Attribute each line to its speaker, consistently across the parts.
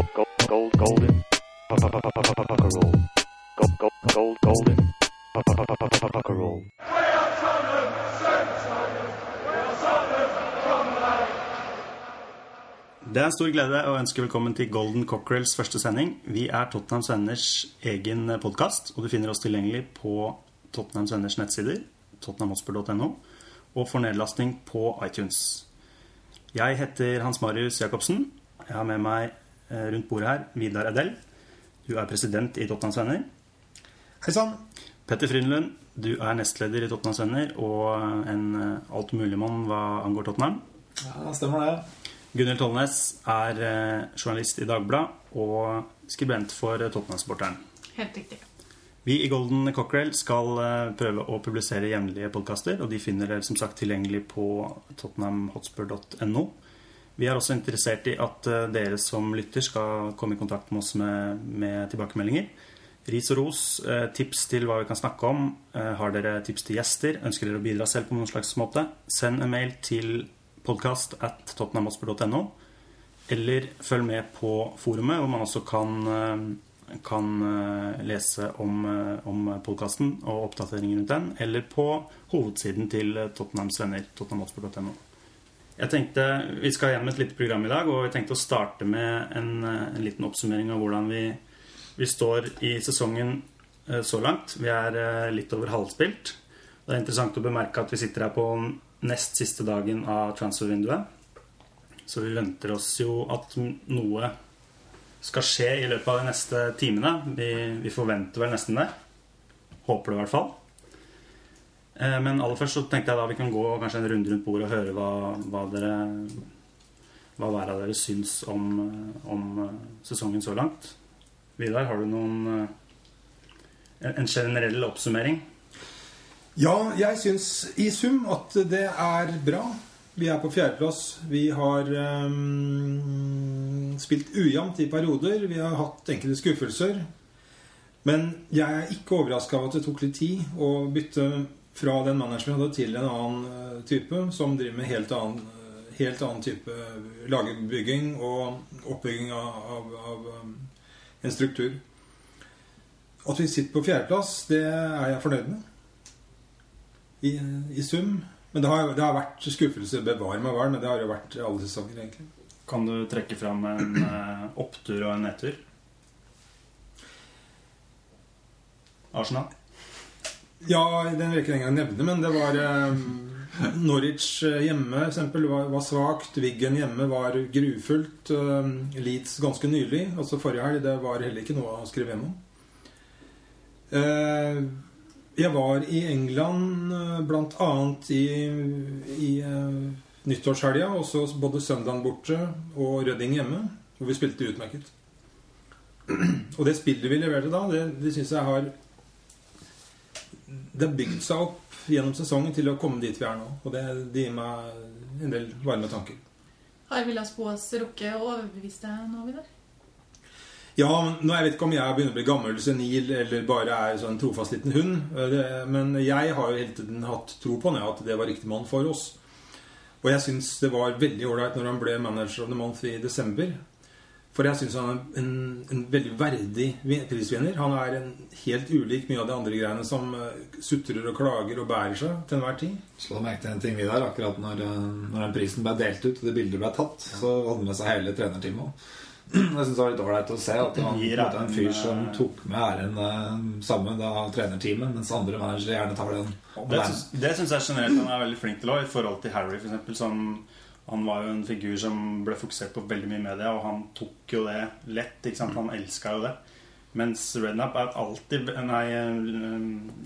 Speaker 1: gold, gold, golden. Roll. Gold, gold, gold, golden. Roll.
Speaker 2: Det er en stor glede å ønske velkommen til Golden Cockerels første sending. Vi er Tottenham Venners egen podkast, og du finner oss tilgjengelig på Tottenham Venners nettsider, tottenhamhotspur.no, og for nedlasting på iTunes. Jeg heter Hans Marius Jacobsen. Jeg har med meg eh, rundt bordet her Vidar Edel. Du er president i Tottenhams Venner.
Speaker 3: Hei sann.
Speaker 2: Petter Frydenlund, du er nestleder i Tottenhams Venner og en eh, altmuligmann hva angår Tottenham.
Speaker 3: Ja, stemmer det.
Speaker 2: Gunhild Tollnes er eh, journalist i Dagbladet og skribent for eh, Tottenham-sporteren.
Speaker 4: Helt riktig.
Speaker 2: Vi i Golden Cockerel skal eh, prøve å publisere jevnlige podkaster, og de finner dere som sagt tilgjengelig på tottenhamhotspur.no. Vi er også interessert i at eh, dere som lytter skal komme i kontakt med oss med, med tilbakemeldinger. Ris og ros, eh, tips til hva vi kan snakke om. Eh, Har dere tips til gjester? Ønsker dere å bidra selv på noen slags måte? Send en mail til podkast at tottenhamhotspur.no. Eller følg med på forumet, hvor man også kan, kan lese om, om podkasten og oppdateringer rundt den. Eller på hovedsiden til Tottenhams venner, tottenhamhotspur.no. Jeg tenkte, Vi skal gjennom et lite program i dag, og jeg tenkte å starte med en, eh, en liten oppsummering av hvordan vi, vi står i sesongen eh, så langt. Vi er eh, litt over halvspilt. Det er interessant å bemerke at vi sitter her på nest siste dagen av transfervinduet. Så vi venter oss jo at noe skal skje i løpet av de neste timene. Vi, vi forventer vel nesten det. Håper det i hvert fall. Eh, Men aller først så tenkte jeg da vi kan gå kanskje en runde rundt bordet og høre hva, hva dere hva hver av dere syns om, om eh, sesongen så langt. Vidar, har du noen eh, en- en generell oppsummering?
Speaker 3: Ja, jeg syns i sum at det er bra. Vi er på fjerdeplass. Vi har um, spilt ujevnt i perioder. Vi har hatt enkelte skuffelser. Men jeg er ikke overraska av at det tok litt tid å bytte fra den manageren hadde, til en annen eh, type, som driver med helt annen, eh, helt annen type lagerbygging og oppbygging av, av, av en struktur. At vi sitter på fjerdeplass, det er jeg fornøyd med i, i sum. Men det har, det har vært skuffelser. Bevare meg vel, men det har jo vært alle sesonger, egentlig.
Speaker 2: Kan du trekke fram en eh, opptur og en nedtur? Arsenal?
Speaker 3: Ja, den vil jeg ikke engang nevne, men det var eh, Norwich eh, hjemme for eksempel, var, var svakt. Wiggen hjemme var grufullt. Eh, Leeds ganske nylig, altså forrige helg. Det var heller ikke noe å skrive hjem om. Eh, jeg var i England bl.a. blant annet i, i eh, nyttårshelga. Og så både søndagen borte og Rødding hjemme. Hvor vi spilte utmerket. Og det spillet vi leverte da, det, det syns jeg har Det har bygd seg opp gjennom sesongen til å komme dit vi er nå. Og det, det gir meg en del varme tanker.
Speaker 4: Har Villas Boas rukket å overbevise deg nå, Vidar?
Speaker 3: Ja, nå Jeg vet ikke om jeg begynner å bli gammel senil eller bare er sånn trofast liten hund. Eh, men jeg har jo hele tiden hatt tro på han, at det var riktig mann for oss. Og jeg syns det var veldig ålreit når han ble manager of the month i desember. For jeg syns han er en, en veldig verdig prisvinner. Han er en helt ulik mye av de andre greiene som eh, sutrer og klager og bærer seg til enhver tid.
Speaker 5: Slå merke til en ting videre akkurat når, eh, når den prisen ble delt ut og det bildet ble tatt, så hadde med seg hele trenerteamet òg. Jeg synes det var litt ålreit å se at han
Speaker 2: Gir
Speaker 5: en fyr som
Speaker 2: eh,
Speaker 5: tok med æren sammen da trenerteamet, mens andre managere gjerne tar den.
Speaker 2: Det, syns- det syns jeg generelt han er veldig flink til òg, i forhold til Harry, for eksempel, som Han var jo en figur som ble fokusert på veldig mye i media, og han tok jo det lett. ikke sant? Han elska jo det. Mens Rednap er alltid Nei,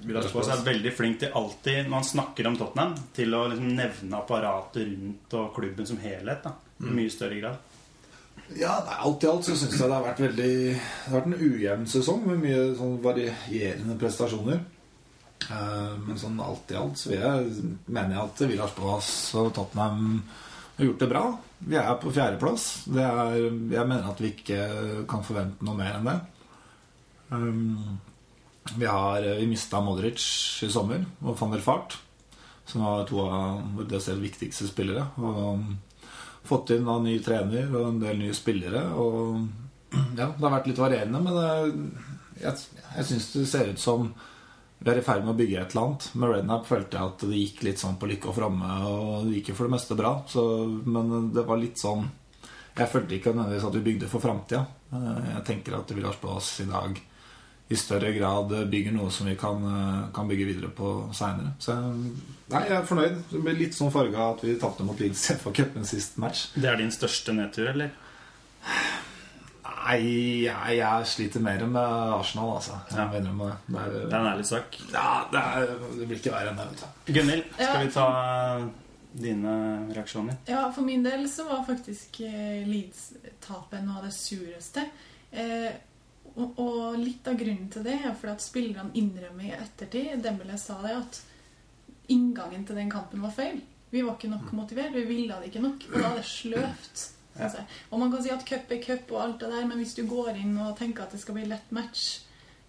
Speaker 2: Villas-Boas er veldig flink til alltid, når han snakker om Tottenham, til å liksom nevne apparatet rundt og klubben som helhet. da I mye større grad.
Speaker 5: Ja, nei, Alt i alt så syns jeg det har vært veldig Det har vært en ujevn sesong med mye sånn varierende prestasjoner. Eh, men sånn alt i alt så vil jeg, mener jeg at Villas og Tottenham har gjort det bra. Vi er på fjerdeplass. Er, jeg mener at vi ikke kan forvente noe mer enn det. Um, vi har vi mista Modric i sommer og van der Fart, som var to av våre viktigste spillere. Og fått inn en ny trener og en del nye spillere. Og Ja, det har vært litt varierende, men det, jeg, jeg syns det ser ut som vi er i ferd med å bygge et eller annet. Med Rednap følte jeg at det gikk litt sånn på lykke og framme, og det gikk jo for det meste bra. Så, men det var litt sånn Jeg følte ikke nødvendigvis at vi bygde for framtida. Jeg tenker at Villars Blås i dag i større grad bygger noe som vi kan, kan bygge videre på seinere. Så nei, jeg er fornøyd. Det ble litt sånn farga at vi tapte mot Leeds FA Cupen sist match.
Speaker 2: Det er din største nedtur, eller?
Speaker 5: Nei, jeg, jeg sliter mer med Arsenal, altså. Jeg mener med det. Det, er,
Speaker 2: Det er en ærlig sak.
Speaker 5: ja, det, er, det blir ikke verre enn det. vet du.
Speaker 2: Gunhild,
Speaker 4: Ja.
Speaker 2: skal vi ta dine reaksjoner?
Speaker 4: Ja, for min del så var faktisk eh, Leeds-tapet noe av det sureste. Eh, og, og litt av grunnen til det er fordi at spillerne innrømmer i ettertid Dembélé sa det, at inngangen til den kampen var feil. Vi var ikke nok motivert. Vi ville det ikke nok. Og da er det sløvt. Synes jeg. Og man kan si at cup er cup og alt det der, men hvis du går inn og tenker at det skal bli lett match,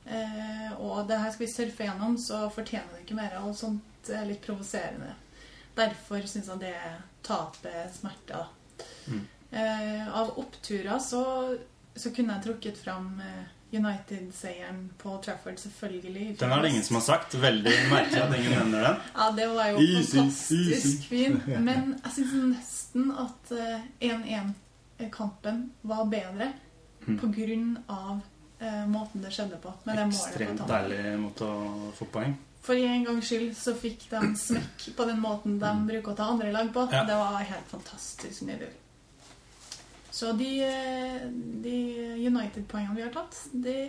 Speaker 4: eh, og det her skal vi surfe gjennom, så fortjener det ikke mer. Og sånt er litt provoserende. Derfor syns jeg det tapet smerter.
Speaker 2: Mm.
Speaker 4: Eh, av oppturer så, så kunne jeg trukket fram eh, United-seieren på Trafford, selvfølgelig.
Speaker 2: Den er det ingen som har sagt. Veldig merkelig at ingen nevner den.
Speaker 4: Ja, det var jo
Speaker 2: Easy,
Speaker 4: fantastisk fin. Men jeg syns nesten at eh, 1-1-kampen var bedre
Speaker 2: Mm.
Speaker 4: på grunn av eh, måten det skjedde på. Med
Speaker 2: Ekstremt
Speaker 4: det
Speaker 2: deilig måte å få poeng.
Speaker 4: For en gangs skyld så fikk de smekk på den måten de bruker å ta andre lag på.
Speaker 2: Ja.
Speaker 4: Det var helt fantastisk nydelig. Så de, eh, de United-poengene vi har tatt, det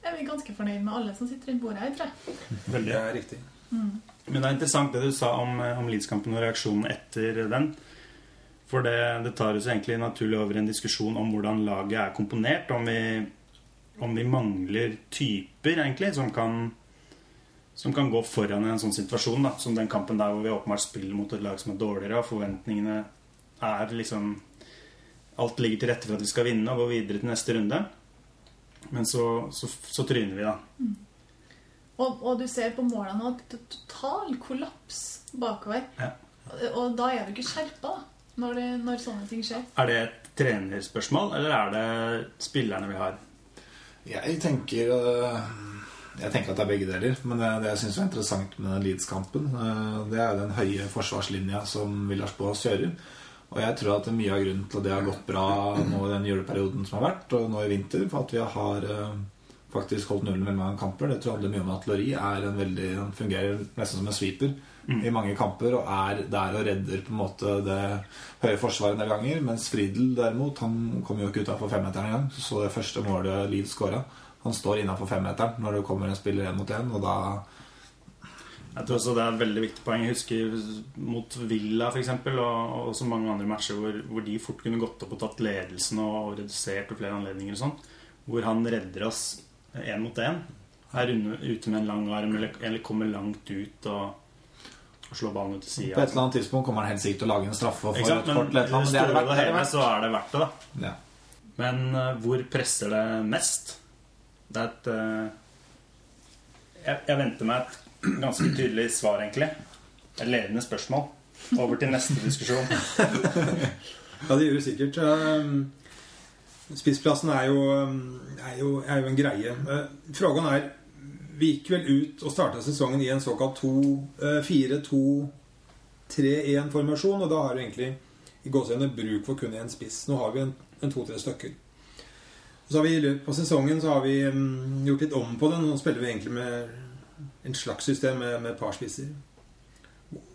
Speaker 4: er vi ganske fornøyd med alle som sitter rundt bordet her, tror jeg.
Speaker 2: Veldig.
Speaker 3: Det er riktig.
Speaker 4: Mm.
Speaker 2: Men det er interessant det du sa om, eh, om Leeds-kampen og reaksjonen etter den. For det, det tar oss egentlig naturlig over i en diskusjon om hvordan laget er komponert. Om vi, om vi mangler typer, egentlig, som kan, som kan gå foran i en sånn situasjon. Da. Som den kampen der hvor vi åpenbart spiller mot et lag som er dårligere, og forventningene er liksom Alt ligger til rette for at vi skal vinne og gå videre til neste runde. Men så, så, så tryner vi, da.
Speaker 4: Og, og du ser på målene nå at det er total kollaps bakover.
Speaker 2: Ja.
Speaker 4: Og da er du ikke skjerpa når, det, når sånne ting skjer.
Speaker 2: Er det et trenerspørsmål, eller er det spillerne vi har?
Speaker 5: Jeg tenker øh, Jeg tenker at det er begge deler. Men det, det jeg syns er interessant med den Leeds-kampen, øh, det er den høye forsvarslinja som Villars Boas kjører. Og jeg tror at mye av grunnen til at det har gått bra nå i den juleperioden som har vært, og nå i vinter, for at vi har øh, faktisk holdt nullen veldig mange kamper, det tror jeg handler mye om at Lori er en veldig, han fungerer nesten som en sweeper i mange kamper og er der og redder på en måte det høye forsvaret en del ganger. Mens Friedel derimot, han kom jo ikke utafor femmeteren engang. Så det første målet Leeds skåra. Han står innafor femmeteren når det kommer en spiller én mot én, og da
Speaker 2: Jeg tror også det er et veldig viktig poeng. Jeg husker mot Villa for eksempel, og, og så mange andre matcher hvor, hvor de fort kunne gått opp og tatt ledelsen og redusert ved flere anledninger og sånn. Hvor han redder oss én mot én. Er ute med en lang arm eller, eller kommer langt ut og, og slår ballen ut til
Speaker 5: På et eller annet tidspunkt kommer han helt sikkert til å lage en straffe og få et
Speaker 2: fort
Speaker 5: kort eller et eller annet. men det er
Speaker 2: det
Speaker 5: verdt- det
Speaker 2: hele så er det verdt det, da.
Speaker 5: Ja.
Speaker 2: Men uh, hvor presser det mest? Det er et uh, jeg, jeg venter meg et ganske tydelig svar, egentlig. Et ledende spørsmål. Over til neste diskusjon.
Speaker 3: Ja, det gjør det sikkert. Um, Spissplassen er jo, um, er er jo en greie. Uh, Frågan er Vi gikk vel ut og starta sesongen i en såkalt uh, 4-2-3-1-formasjon, og da har du egentlig i gåseøyne bruk for kun én spiss. Nå har vi en, en to-tre stykker. Så har vi I sesongen så har vi um, gjort litt om på det. Nå spiller vi egentlig med en slags system med, med et par spisser.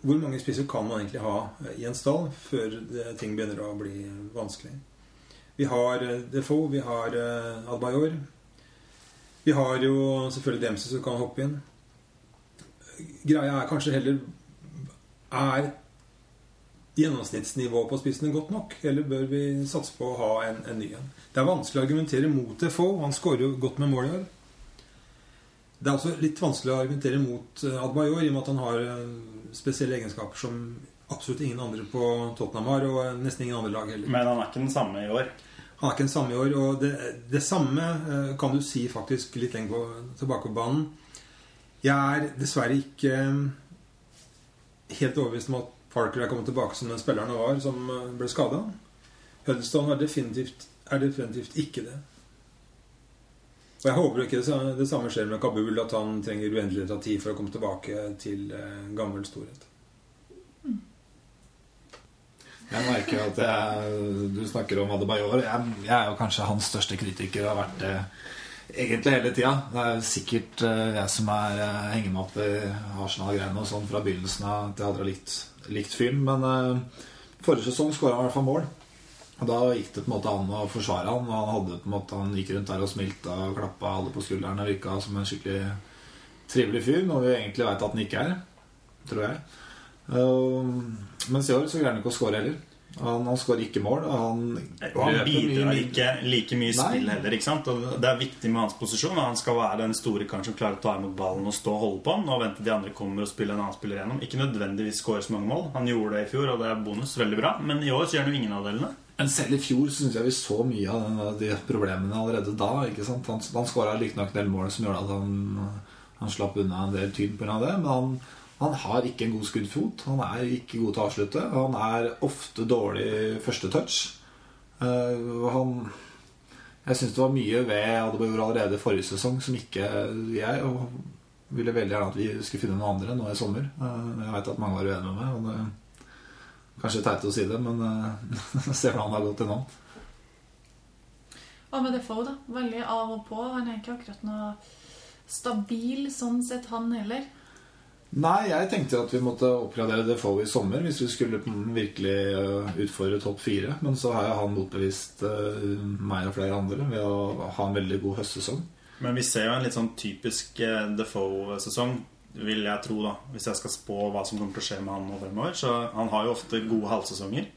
Speaker 3: Hvor mange spisser kan man egentlig ha eh, i en stall før det, ting begynner å bli vanskelig? Vi har eh, Defoe, vi har eh, Albayor. Vi har jo selvfølgelig Dempsey som kan hoppe inn. Greia er kanskje heller Er gjennomsnittsnivået på spissene godt nok? Eller bør vi satse på å ha en, en ny en? Det er vanskelig å argumentere mot Defoe. Han skårer jo godt med mål i år. Det er også litt vanskelig å argumentere mot eh, Adbayor i og med at han har eh, spesielle egenskaper som absolutt ingen andre på Tottenham har, og eh, nesten ingen andre lag heller.
Speaker 2: Men han er ikke den samme i år.
Speaker 3: Han er ikke den samme i år, og det, det samme kan du si faktisk litt lenger på, tilbake på banen. Jeg er dessverre ikke helt overbevist om at Parker er kommet tilbake som den spilleren han var, som ble skada. Huddleston er definitivt er definitivt ikke det. Og jeg håper ikke det samme skjer med Kabul, at han trenger uendelig av tid for å komme tilbake til eh, gammel storhet.
Speaker 5: Jeg merker at jeg, du snakker om Adebayor. Jeg, jeg er jo kanskje hans største kritiker og har vært det egentlig hele tida. Det er sikkert eh, jeg som er eh, henger meg opp i Arsenal-greiene og sånn fra begynnelsen av at jeg aldri har likt, likt film. Men uh, forrige sesong skåra han i hvert fall mål. Og da gikk det på en måte an å forsvare han. Og han hadde på en måte Han gikk rundt der og smilte og klappa alle på skulderen og virka som en skikkelig trivelig fyr. Noe vi egentlig veit at han ikke er. Tror jeg. Uh, mens i år så greier han ikke å score heller. Han, han skårer ikke mål. Han,
Speaker 2: Og han bidrar ikke like mye i spill heller. ikke sant? Og Det er viktig med hans posisjon. Han skal være den store karen som klarer å ta imot ballen og stå og holde på den. Og vente de andre kommer og spiller en annen spiller gjennom. Ikke nødvendigvis skåre så mange mål. Han gjorde det i fjor, og det er bonus. Veldig bra. Men i år så gjør han jo ingen av delene.
Speaker 5: Men selv i fjor syns jeg vi så mye av den, de problemene allerede da. Han, han skåra riktignok en del mål som gjorde at han, han slapp unna en del tyn pga. det. Men han, han har ikke en god skuddfot. Han er ikke god til å avslutte. Han er ofte dårlig første touch. Uh, Jeg syns det var mye ved Adebayor allerede forrige sesong som ikke jeg ville veldig gjerne at vi skulle finne noen andre nå i sommer. Uh, jeg veit at mange var uenige med meg. Og det, Kanskje teit å si det, men uh, se hvordan han har gått innom.
Speaker 4: Hva med Defoe, da? Veldig av og på. Han er ikke akkurat noe stabil sånn sett, han heller.
Speaker 5: Nei, jeg tenkte at vi måtte oppgradere Defoe i sommer hvis vi skulle virkelig uh, utfordre topp fire. Men så har jeg han motbevist uh, meg og flere andre ved å ha en veldig god høstsesong.
Speaker 2: Men vi ser jo en litt sånn typisk eh, Defoe-sesong, vil jeg tro, da. Hvis jeg skal spå hva som kommer til å skje med han nå fremover. Så han har jo ofte gode halvsesonger.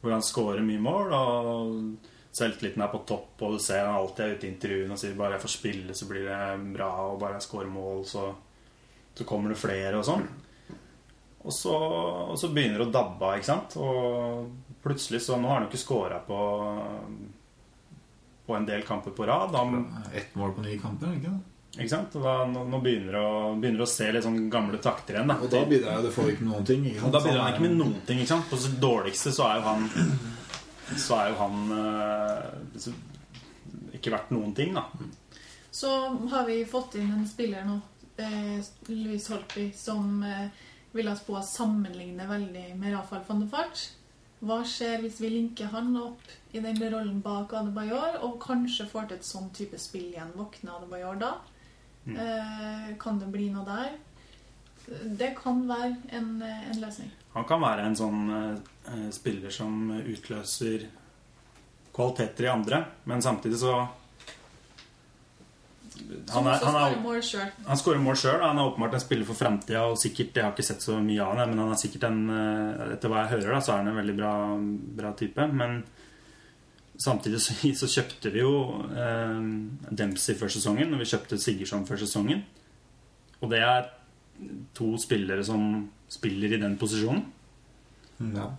Speaker 2: Hvor han scorer mye mål, og selvtilliten er på topp. Og du ser han alltid er ute i intervjuene og sier bare jeg får spille, så blir det bra. Og bare jeg scorer mål, så, så kommer det flere og sånn. Og så, og så begynner det å dabbe av, ikke sant. Og plutselig så Nå har han jo ikke scora på på en del kamper på rad. Han,
Speaker 5: Ett mål på ni kamper, ikke det?
Speaker 2: Ikke sant? Og da, nå, nå begynner det å, begynner å se litt sånn gamle takter igjen. Da.
Speaker 5: Og da bidrar jo får ikke noen ting. Ikke
Speaker 2: Og da bidrar han ikke med noen ting. ikke sant? På sitt dårligste så er jo han Så er jo han øh, ikke verdt noen ting, da.
Speaker 4: Så har vi fått inn en spiller nå, eh, Louis Holpi, som eh, vil ha spå å sammenligne veldig med Rafael van der Fart. Hva skjer hvis vi linker han opp i den rollen bak Adebayor, og kanskje får til et sånn type spill igjen? Våkner Adebayor da?
Speaker 2: Mm.
Speaker 4: Eh, kan det bli noe der? Det kan være en, eh, en løsning.
Speaker 2: Han kan være en sånn eh, spiller som utløser kvaliteter i andre, men samtidig så han, er, han, er, han skårer mål sjøl. Han er åpenbart en spiller for framtida. Og sikkert, jeg har ikke sett så mye av ham, men han er sikkert en eh, Etter hva jeg hører, da, så er han en veldig bra, bra type. Men samtidig så, så kjøpte vi jo eh, Dempsey før sesongen, og vi kjøpte Sigurdsson før sesongen. Og det er to spillere som spiller i den posisjonen.
Speaker 5: Ja.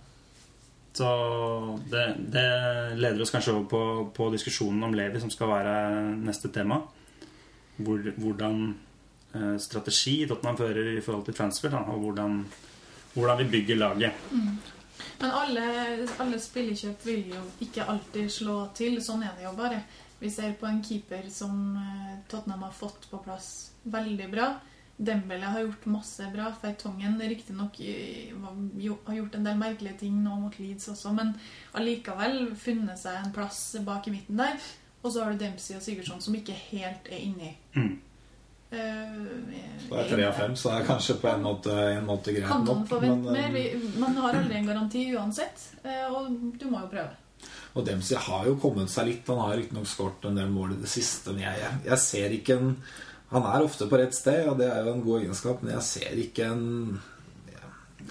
Speaker 2: Så det, det leder oss kanskje over på, på diskusjonen om Levi, som skal være neste tema. Hvor, hvordan eh, strategi Tottenham fører i forhold til transfer, da, og hvordan, hvordan vi bygger laget.
Speaker 4: Men alle, alle spillekjøp vil jo ikke alltid slå til. Sånn er det jo bare. Vi ser på en keeper som eh, Tottenham har fått på plass veldig bra. Dembele har gjort masse bra. Fertongen riktignok har gjort en del merkelige ting nå mot Leeds også, men allikevel funnet seg en plass bak i midten der. Og så har du Dempsey og Sigurdsson som ikke helt er inni.
Speaker 2: Mm.
Speaker 4: Eh,
Speaker 5: Så det er tre av fem, så det er kanskje på en måte, en måte greit
Speaker 4: Kan man
Speaker 5: nok. men,
Speaker 4: mer?
Speaker 5: eh,
Speaker 4: man har aldri en garanti uansett, eh, og du må jo prøve.
Speaker 5: Og Dempsey har jo kommet seg litt. Han har riktignok skåret en del mål i det siste, men jeg, jeg, jeg ser ikke en Han er ofte på rett sted, og det er jo en god egenskap, men jeg ser ikke en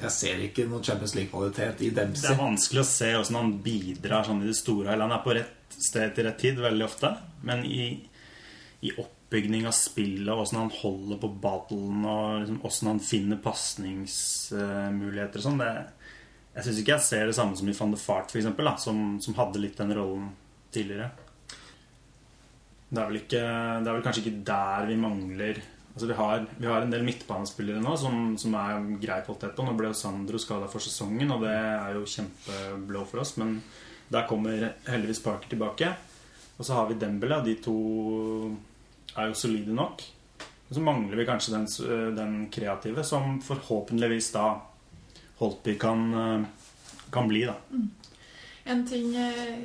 Speaker 5: Jeg ser ikke noen Champions League-kvalitet i
Speaker 2: Det er vanskelig å se hvordan han bidrar sånn i det store. Eller han er på rett sted til rett tid veldig ofte. Men i, i oppbygning av spillet, åssen han holder på ballen, og liksom, hvordan han finner pasningsmuligheter og sånn Jeg syns ikke jeg ser det samme som i van de Fart, da, som, som hadde litt den rollen tidligere. Det er, vel ikke, det er vel kanskje ikke der vi mangler Altså Vi har, vi har en del midtbanespillere nå som, som er grei kvalitet på. Nå ble jo Sandro skada for sesongen, og det er jo kjempeblå for oss. Men Der kommer heldigvis Parker tilbake. Og så har vi Dembele, de to er jo solide nok. Og så mangler vi kanskje den, den kreative, som forhåpentligvis da Holtby kan, eh, kan bli, da.
Speaker 4: En ting eh,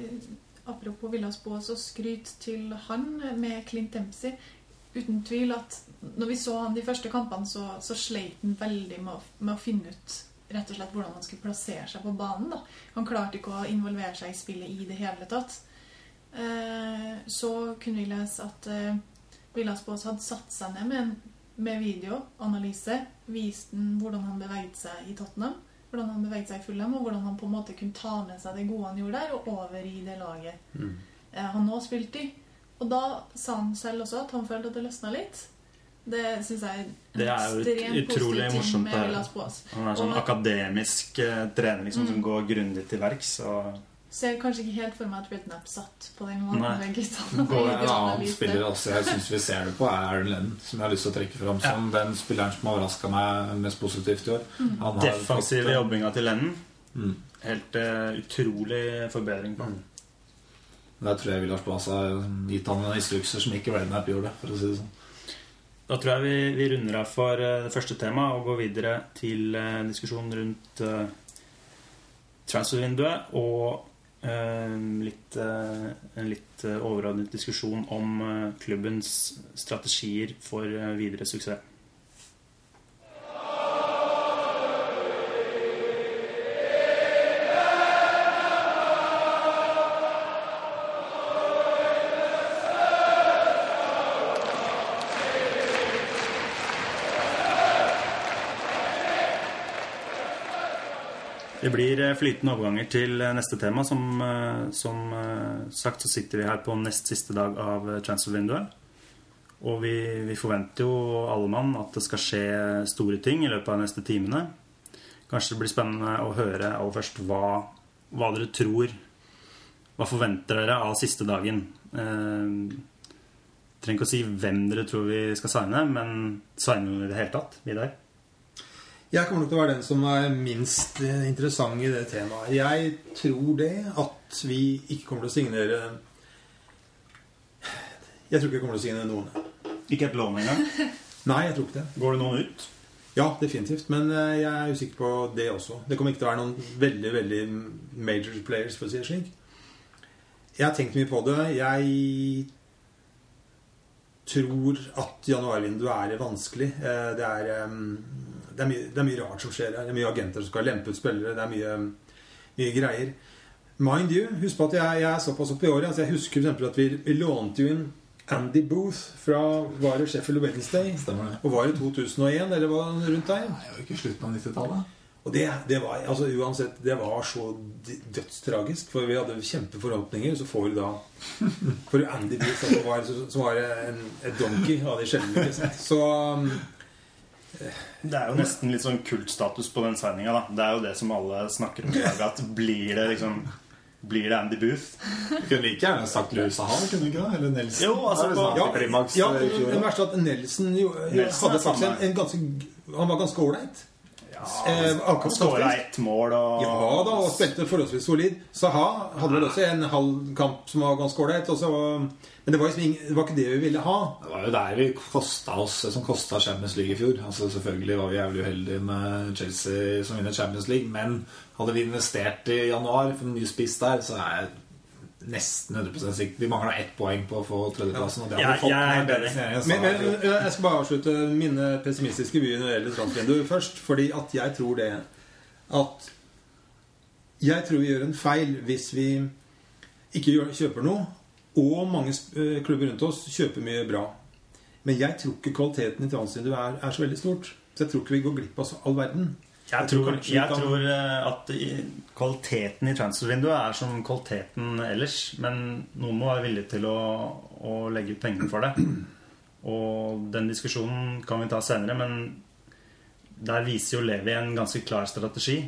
Speaker 4: Apropos Villas Boas og skryt til han med Clint Dempsey. Uten tvil at når vi så han de første kampene, så, så sleit han veldig med å, med å finne ut rett og slett hvordan han skulle plassere seg på banen. Da. Han klarte ikke å involvere seg i spillet i det hele tatt. Eh, så kunne vi lese at eh, Villas hadde satt seg ned med, en, med videoanalyse. Vist hvordan han beveget seg i Tottenham hvordan han beveget seg i Fulham, og hvordan han på en måte kunne ta med seg det gode han gjorde der, og over i det laget eh, han nå spilte i. Og da sa han selv også at han følte at det løsna litt. Det syns jeg er
Speaker 2: Det er jo ut- utrolig morsomt,
Speaker 4: med. Villas.
Speaker 2: Han er sånn
Speaker 4: Og-
Speaker 2: akademisk eh, trener liksom, som
Speaker 4: Mm.
Speaker 2: går grundig til verks. Og
Speaker 4: Ser kanskje ikke helt for meg at Redknapp satt på den måten
Speaker 2: Nei.
Speaker 4: guttene.
Speaker 5: Og en annen spiller altså, jeg syns vi ser det på, er Aaron Lennon. Som jeg har lyst til å trekke fram som den spilleren som har overraska meg mest positivt i år.
Speaker 4: Mm.
Speaker 5: Han har
Speaker 2: defensive
Speaker 5: fått,
Speaker 2: jobbinga til Lennon.
Speaker 5: Mm.
Speaker 2: Helt uh, utrolig forbedring på.
Speaker 5: Mm. Der tror jeg vi Boas har gitt han noen instrukser som ikke Rednap gjorde, for å si det sånn.
Speaker 2: Da tror jeg vi, vi runder av for eh, det første temaet og går videre til eh, diskusjonen rundt eh, transfervinduet og litt, eh, en litt eh, overordnet diskusjon om eh, klubbens strategier for videre suksess. Det blir eh, flytende overganger til eh, neste tema. Som, eh, som sagt så sitter vi her på nest siste dag av transfervinduet. Og vi, vi forventer jo alle mann at det skal skje store ting i løpet av de neste timene. Kanskje det blir spennende å høre aller først hva, hva dere tror Hva forventer dere av siste dagen? Eh, trenger ikke å si hvem dere tror vi skal signe, men signer vi i det hele tatt? Vidar?
Speaker 3: Jeg kommer nok til å være den som er minst eh, interessant i det temaet. Jeg tror det at vi ikke kommer til å signere Jeg tror ikke jeg kommer til å signere noen.
Speaker 2: Ikke et lån engang?
Speaker 3: Nei, jeg tror ikke det.
Speaker 2: Går det noen ut?
Speaker 3: Ja, definitivt. Men eh, jeg er usikker på det også. Det kommer ikke til å være noen veldig veldig major players, for å si det slik. Jeg har tenkt mye på det. Jeg tror at januarvinduet er vanskelig. Eh, Det er, det, er mye, det er mye rart som skjer her. Det er mye agenter som skal lempe ut spillere. Det er mye, mye greier. Mind you, husk på at jeg, jeg er såpass oppe i året. Altså jeg husker eksempel at vi, vi lånte jo inn Andy Booth fra var det Sheffield Wednesday. Og var det 2001, eller var det rundt der?
Speaker 5: Det var jo ikke slutten av 90-tallet.
Speaker 3: Og det, det var altså uansett, det var så dødstragisk, for vi hadde kjempeforhåpninger. Så får vi da For Andy Booth, som var, som var en, et donkey av de sjeldne. Så um,
Speaker 2: Det er jo nesten litt sånn kultstatus på den signinga. da. Det er jo det som alle snakker om i dag. At blir det liksom Blir det Andy Booth?
Speaker 5: Du kunne like gjerne sagt Louis Sahal, kunne du ikke det? Eller Nelson?
Speaker 2: Jo, altså,
Speaker 5: Det
Speaker 2: på-
Speaker 5: sånn
Speaker 3: ja, ja,
Speaker 5: eh, i fjor,
Speaker 3: det verste er at Nelson jo,
Speaker 2: Nelson
Speaker 3: hadde faktisk en, en ganske Han var ganske ålreit. Eh,
Speaker 2: Han skåra ett mål og
Speaker 3: Ja da, og spilte forholdsvis solid. Saha hadde vel også en halv kamp som var ganske ålreit. Men det var, liksom det var ikke det vi ville ha.
Speaker 5: Det var jo der vi kosta oss som kosta Champions League i fjor. Altså Selvfølgelig var vi jævlig uheldige med Chelsea som vinner Champions League, men hadde vi investert i januar for en ny spiss der, så er jeg nesten 100 sikker. Vi mangla ett poeng på å få tredjeplassen. Og det hadde
Speaker 2: Ja, jeg er.
Speaker 5: Dennis Nere,
Speaker 3: Men, men jeg skal bare avslutte mine pessimistiske vyer når det gjelder transfervinduet først. Fordi at jeg tror det at Jeg tror vi gjør en feil hvis vi ikke gjør, kjøper noe, og mange eh, klubber rundt oss kjøper mye bra. Men jeg tror ikke kvaliteten i transvinduet er, er så veldig stort. Så jeg tror ikke vi går glipp av all verden.
Speaker 2: Jeg tror, jeg tror eh, at kvaliteten i transfervinduet er som kvaliteten ellers. Men noen må være villig til å, å legge ut pengene for det. Og den diskusjonen kan vi ta senere, men der viser jo Levi en ganske klar strategi.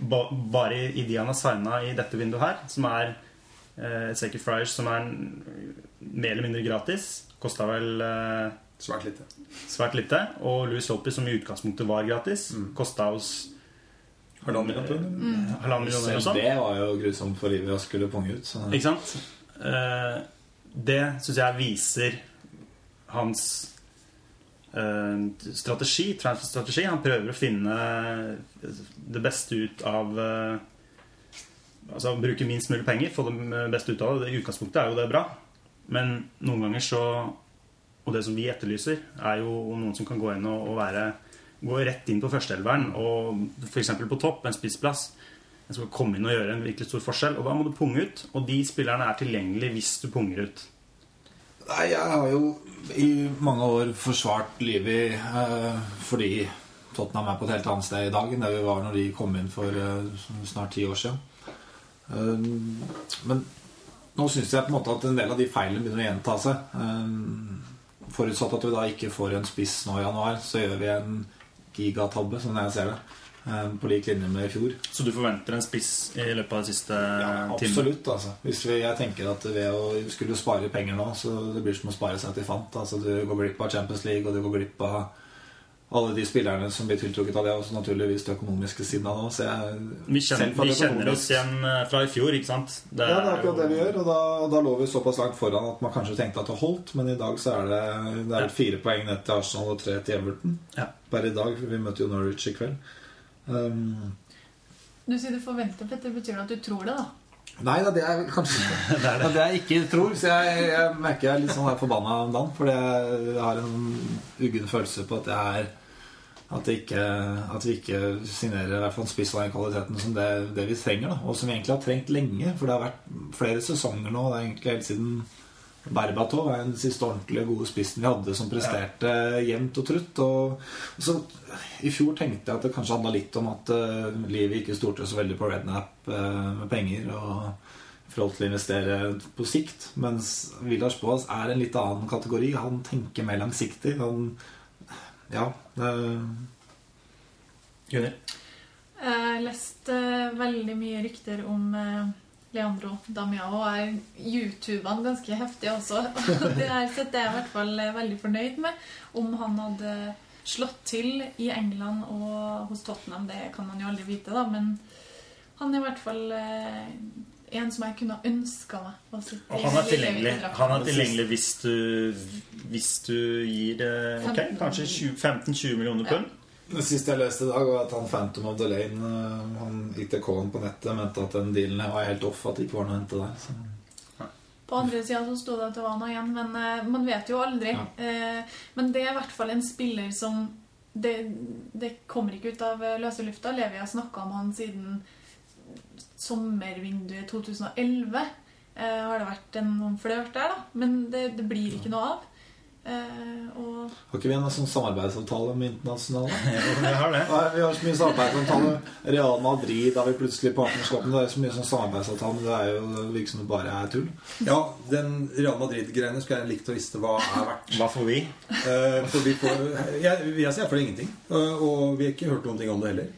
Speaker 2: Bare i, de han har signa i dette vinduet her, som er eh, Sacred Friars, som er mer eller mindre gratis, kosta vel eh,
Speaker 3: Svært lite.
Speaker 2: svært lite. Og Louis Holpy, som i utgangspunktet var gratis,
Speaker 3: Mm.
Speaker 2: kosta oss
Speaker 3: Halvannen million pund? eller?
Speaker 2: halvannen million eller noe
Speaker 5: Selv det var jo grusomt for livet å skulle punge ut. Så.
Speaker 2: Ikke sant? Eh, det syns jeg viser hans eh, strategi, transfer-strategi. Han prøver å finne det beste ut av eh, Altså bruke minst mulig penger, få det beste ut av det. I utgangspunktet er jo det bra, men noen ganger så Og det som vi etterlyser, er jo noen som kan gå inn og, og være Gå rett inn på førsteelveren og f.eks. på topp, en spissplass. En skal komme inn og gjøre en virkelig stor forskjell. Og da må du punge ut. Og de spillerne er tilgjengelige hvis du punger ut.
Speaker 5: Nei, jeg har jo i mange år forsvart Livi eh, fordi Tottenham er på et helt annet sted i dag enn det vi var når de kom inn for eh, snart ti år siden. Eh, men nå syns jeg på en måte at en del av de feilene begynner å gjenta seg. Eh, forutsatt at vi da ikke får en spiss nå i januar, så gjør vi en gigatabbe, som jeg ser det. eh, På lik linje med i fjor.
Speaker 2: Så du forventer en spiss i løpet av de siste
Speaker 5: Ja,
Speaker 2: timene?
Speaker 5: absolutt. altså Hvis vi, Jeg tenker at ved å skulle spare penger nå, så det blir som å spare seg til fant. Altså Du går glipp av Champions League, og du går glipp av alle de spillerne som blir tiltrukket av det. Også naturligvis det økonomiske siden av det. Så jeg,
Speaker 2: Vi kjenner, vi
Speaker 5: det
Speaker 2: kjenner
Speaker 5: økonomisk-
Speaker 2: oss igjen eh, fra i fjor, ikke sant?
Speaker 5: Ja, det er akkurat det vi gjør. Og da, da lå vi såpass langt foran at man kanskje tenkte at det holdt. Men i dag så er det, det er ja. fire poeng ned til Arsenal og tre til Everton.
Speaker 2: Ja.
Speaker 5: Bare i dag. Vi møter jo Norwich i kveld. Um,
Speaker 4: Du sier du forventer, Petter. Betyr det at du tror det, da?
Speaker 5: Nei da, det er kanskje
Speaker 2: Det er det.
Speaker 5: Ja, det jeg ikke tror. Så jeg, jeg merker jeg er litt sånn forbanna om dagen. Fordi jeg, jeg har en uggen følelse på at jeg er at, ikke, at vi ikke signerer i hvert fall spiss av den kvaliteten som det, det vi trenger. Da. Og som vi egentlig har trengt lenge. For det har vært flere sesonger nå. Det er egentlig helt siden Berbatov er den siste ordentlig gode spissen vi hadde, som presterte jevnt og trutt. Og, og så I fjor tenkte jeg at det kanskje handla litt om at uh, livet ikke stolte så veldig på Rednap uh, med penger. og i forhold til å investere på sikt. Mens Villars Boas er en litt annen kategori. Han tenker mer langsiktig. Han Ja. Eh,
Speaker 2: Gunnhild?
Speaker 4: Jeg har lest eh, veldig mye rykter om eh, Leandro Damiao, YouTuber han ganske heftig også. Og det er jeg i hvert fall eh, veldig fornøyd med. Om han hadde slått til i England og hos Tottenham, det kan man jo aldri vite, da. Men han er i hvert fall eh, en som jeg kunne ønska meg
Speaker 2: Og han er tilgjengelig, han er tilgjengelig hvis du, hvis du gir det ok, kanskje 15-20 millioner
Speaker 4: Ja.
Speaker 5: Det siste jeg leste i dag, var at han Phantom of the Lane eh, Han ITK-en på nettet mente at den dealen var helt off, at det ikke var noe å hente der. Så.
Speaker 4: På andre sida så sto det at det var noe igjen, men eh, man vet jo aldri.
Speaker 5: Ja.
Speaker 4: Eh, men det er i hvert fall en spiller som Det, det kommer ikke ut av løse lufta. Levi har snakka om han siden sommervinduet 2011. Eh, har det vært en noen flørt der, da. Men det, det blir ikke noe av. Eh, og
Speaker 5: Har ikke vi en sånn samarbeidsavtale med internasjonale?
Speaker 2: Jo, vi har det.
Speaker 5: Nei, vi har så mye samarbeidsavtale. Real Madrid har vi plutselig partnerskap med. Det er så mye sånn samarbeidsavtale, men det er jo virker som det bare er tull.
Speaker 3: Ja, den Real Madrid-greiene skulle jeg likt å visste hva er verdt.
Speaker 2: Hva får vi?
Speaker 3: Eh, for vi får, jeg, jeg jeg, for det ingenting. Og, og vi har ikke hørt noen ting om det heller.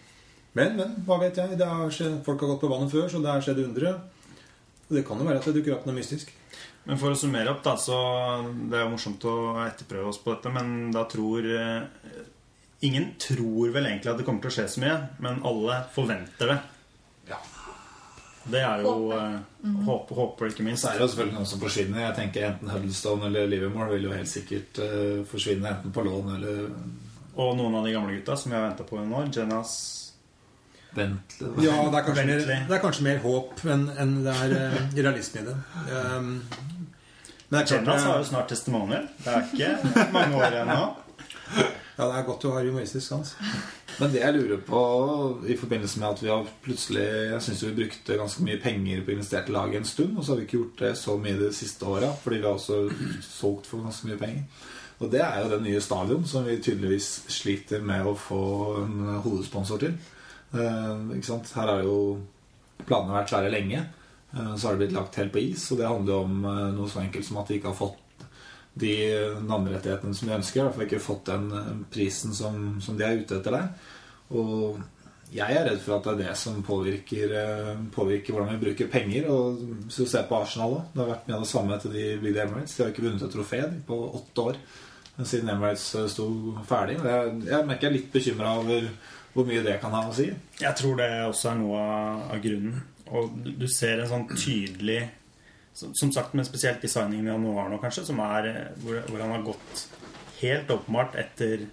Speaker 3: Men, men, hva vet jeg? Det har skjedd, folk har gått på vannet før, så det har skjedd undre. Det kan jo være at det dukker opp noe mystisk.
Speaker 2: Men for å summere opp, da, så Det er jo morsomt å etterprøve oss på dette, men da tror eh, Ingen tror vel egentlig at det kommer til å skje så mye, men alle forventer det.
Speaker 5: Ja.
Speaker 2: Det er jo
Speaker 4: Håper.
Speaker 2: mm. håper, håper ikke minst.
Speaker 5: Så er det jo selvfølgelig noen som forsvinner. Jeg tenker Enten Huddlestone eller Livermore vil jo helt sikkert uh, forsvinne enten på lån eller
Speaker 2: Og noen av de gamle gutta som vi har venta på i noen år. Jenas
Speaker 5: Bentley.
Speaker 3: Ja, det er kanskje, mer, det er kanskje mer håp enn enn det er uh, realisme i det. Um, men det er klart
Speaker 2: Jenas har jo snart testimonier. Det er ikke mange år igjen nå.
Speaker 3: ja, det er godt du har humoristisk sans.
Speaker 5: Men det jeg lurer på i forbindelse med at vi har plutselig Jeg syns vi brukte ganske mye penger på investerte lag en stund, og så har vi ikke gjort det så mye de siste åra, fordi vi har også solgt for ganske mye penger. Og det er jo den nye stadion som vi tydeligvis sliter med å få en hovedsponsor til. Eh, ikke sant? Her har jo planene vært svære lenge. Eh, så har det blitt lagt helt på is, og det handler jo om eh, noe så enkelt som at de ikke har fått de navnerettighetene som de ønsker. I hvert fall ikke fått den prisen som, som de er ute etter der. Og jeg er redd for at det er det som påvirker, påvirker hvordan vi bruker penger. Og hvis du ser på Arsenal òg, det har vært mye av det samme etter de bygde Emirates. De har ikke vunnet et trofé på åtte år siden Emirates sto ferdig. Jeg, jeg merker jeg er litt bekymra over hvor mye det kan ha å si.
Speaker 2: Jeg tror det også er noe av, grunnen. Og du, ser en sånn tydelig Som, sagt, men spesielt designingen signingen i januar nå, kanskje, er eh, hvor, hvor han har gått helt åpenbart etter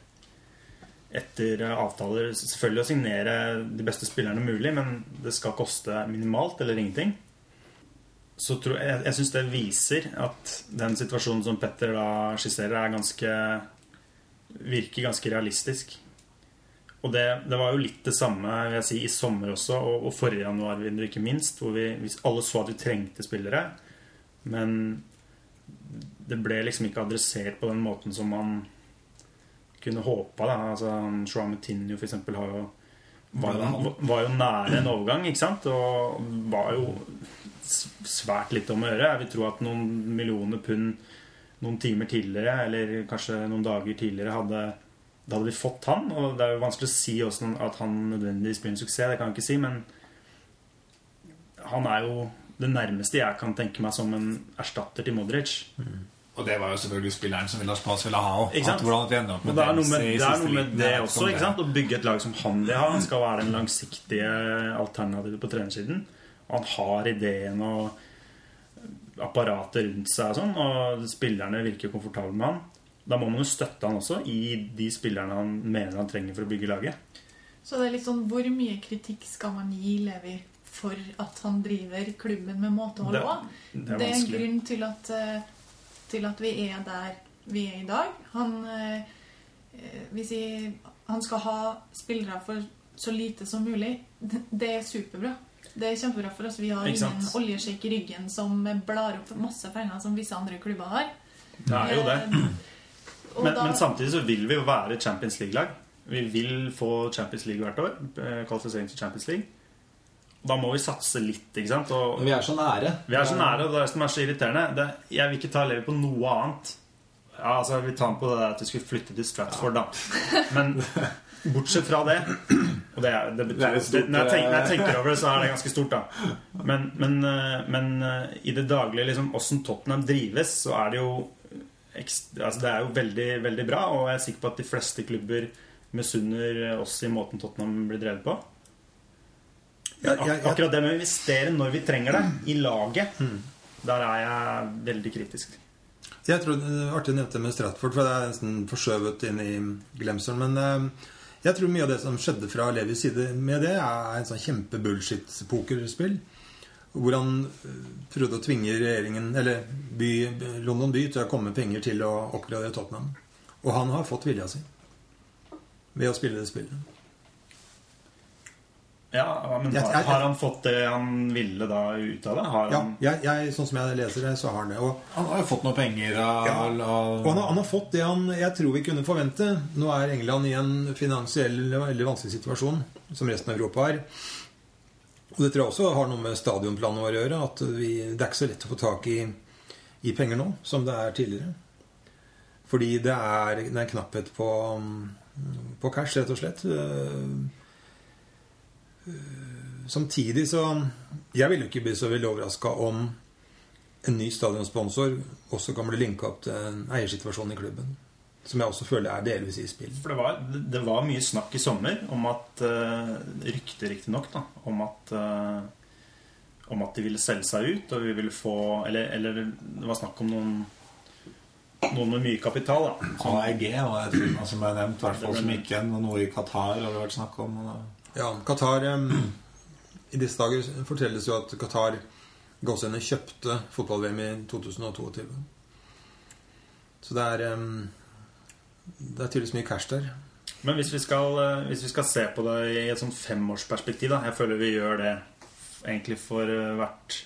Speaker 2: etter avtaler Selvfølgelig å signere de beste spillerne mulig, men det skal koste minimalt eller ingenting. Så tror jeg, jeg syns det viser at den situasjonen som Petter da skisserer, er ganske virker ganske realistisk. Og det, det var jo litt det samme vil jeg si, i sommer også, og, og forrige januar ikke minst, hvor vi, vi alle så at vi trengte spillere. Men det ble liksom ikke adressert på den måten som man kunne håpa. Altså, eksempel har jo var, jo, var jo nære en overgang, ikke sant? Og var jo svært litt om å gjøre. Jeg vil tro at noen millioner pund noen timer tidligere, eller kanskje noen dager tidligere, hadde da hadde vi fått han. Og det er jo vanskelig å si at han nødvendigvis blir en suksess, det kan jeg ikke si, men han er jo det nærmeste jeg kan tenke meg som en erstatter til Modric.
Speaker 5: Og det var jo selvfølgelig spilleren som Villas Paz ville ha òg.
Speaker 2: Det er noe med det, er noe med det også. ikke sant? Å bygge et lag som han vil ha. Han skal være den langsiktige alternativet på trenersiden. Han har ideen og apparatet rundt seg og sånn, og spillerne virker komfortable med han. Da må man jo støtte han også i de spillerne han mener han trenger for å bygge laget.
Speaker 4: Så det er litt sånn Hvor mye kritikk skal man gi Levi for at han driver klubben med måtehold
Speaker 2: Det-
Speaker 4: òg?
Speaker 2: Det
Speaker 4: Det
Speaker 2: er
Speaker 4: er en grunn til at, eh, til at vi er der vi er i dag. Han, eh, eh, han skal ha spillere for så lite som mulig. Det er superbra. Det er kjempebra for oss. Vi har ingen oljesjekk i ryggen som blar opp masse penger som visse andre klubber har.
Speaker 2: Det er jo det. Men,
Speaker 4: da-
Speaker 2: men samtidig så vil vi jo være Champions League-lag. Vi vil få Champions League hvert år. eh, Kvalifisering til Champions League. Da må vi satse litt, ikke sant? Og
Speaker 5: Men vi er så nære.
Speaker 2: vi er så nære, og det er det som er så irriterende. Det, jeg vil ikke ta Levi på noe annet. Ja, altså, Jeg vil ta ham på det der at vi skulle flytte til Stratford, da. Men bortsett fra det Og det, er, det betyr,
Speaker 5: Det er stort,
Speaker 2: det, når, jeg tenker, når jeg
Speaker 5: eh,
Speaker 2: tenker over det, så er det ganske stort, da. Men, men, eh, men i det daglige, liksom, åssen Tottenham drives, så er det jo altså, Det er jo veldig, veldig bra, og jeg er sikker på at de fleste klubber misunner oss i måten Tottenham blir drevet på.
Speaker 3: Ja, ja, ja.
Speaker 2: akkurat det med å investere når vi trenger det, i laget, der er jeg veldig kritisk.
Speaker 3: jeg tror det er artig å nevne det med Stratford, for det er nesten forskjøvet inn i glemselen. Men eh, jeg tror mye av det som skjedde fra Levis side med det, er en sånn kjempe-bullshit-pokerspill. Hvor han eh, prøvde å tvinge regjeringen, eller by, London by til å komme med penger til å oppgradere Tottenham. Og han har fått vilja si ved å spille det spillet.
Speaker 2: Ja, men har,
Speaker 3: jeg-
Speaker 2: har han fått det han ville da ut av det? Har
Speaker 3: Ja,
Speaker 2: han,
Speaker 3: jeg, jeg, sånn som jeg leser det, så har han det. Og,
Speaker 5: Han har jo fått noe penger av,
Speaker 3: Ja.
Speaker 5: av
Speaker 3: og han, har- han har fått det han jeg tror vi kunne forvente. Nå er England i en finansiell veldig vanskelig situasjon, som resten av Europa er. Og det tror jeg også har noe med stadionplanen vår å gjøre. At vi, det er ikke så lett å få tak i, i penger nå som det er tidligere. Fordi det er, det er en knapphet på, på cash, rett og slett. Eh, Samtidig så Jeg ville ikke bli så veldig overraska om en ny stadionsponsor også kan bli linka opp til en eiersituasjon i klubben. Som jeg også føler er delvis i spill.
Speaker 2: For det var, det var mye snakk i sommer om at uh, Rykter riktignok, da. Om at uh, Om at de ville selge seg ut, og vi ville få Eller, eller det var snakk om noen Noen med mye kapital, da. Som,
Speaker 5: AEG var et firma som ble nevnt, i hvert fall som gikk igjen. Og noe i Qatar har det vært snakk om. og da-
Speaker 3: Ja, Qatar um, I disse dager fortelles jo at Qatar gåsehudene kjøpte fotball-VM i 2022. Så det er em, Det er tydeligvis mye cash der.
Speaker 2: Men hvis vi, skal, eh, hvis vi skal se på det i et sånn femårsperspektiv, da Jeg føler vi gjør det egentlig for eh, hvert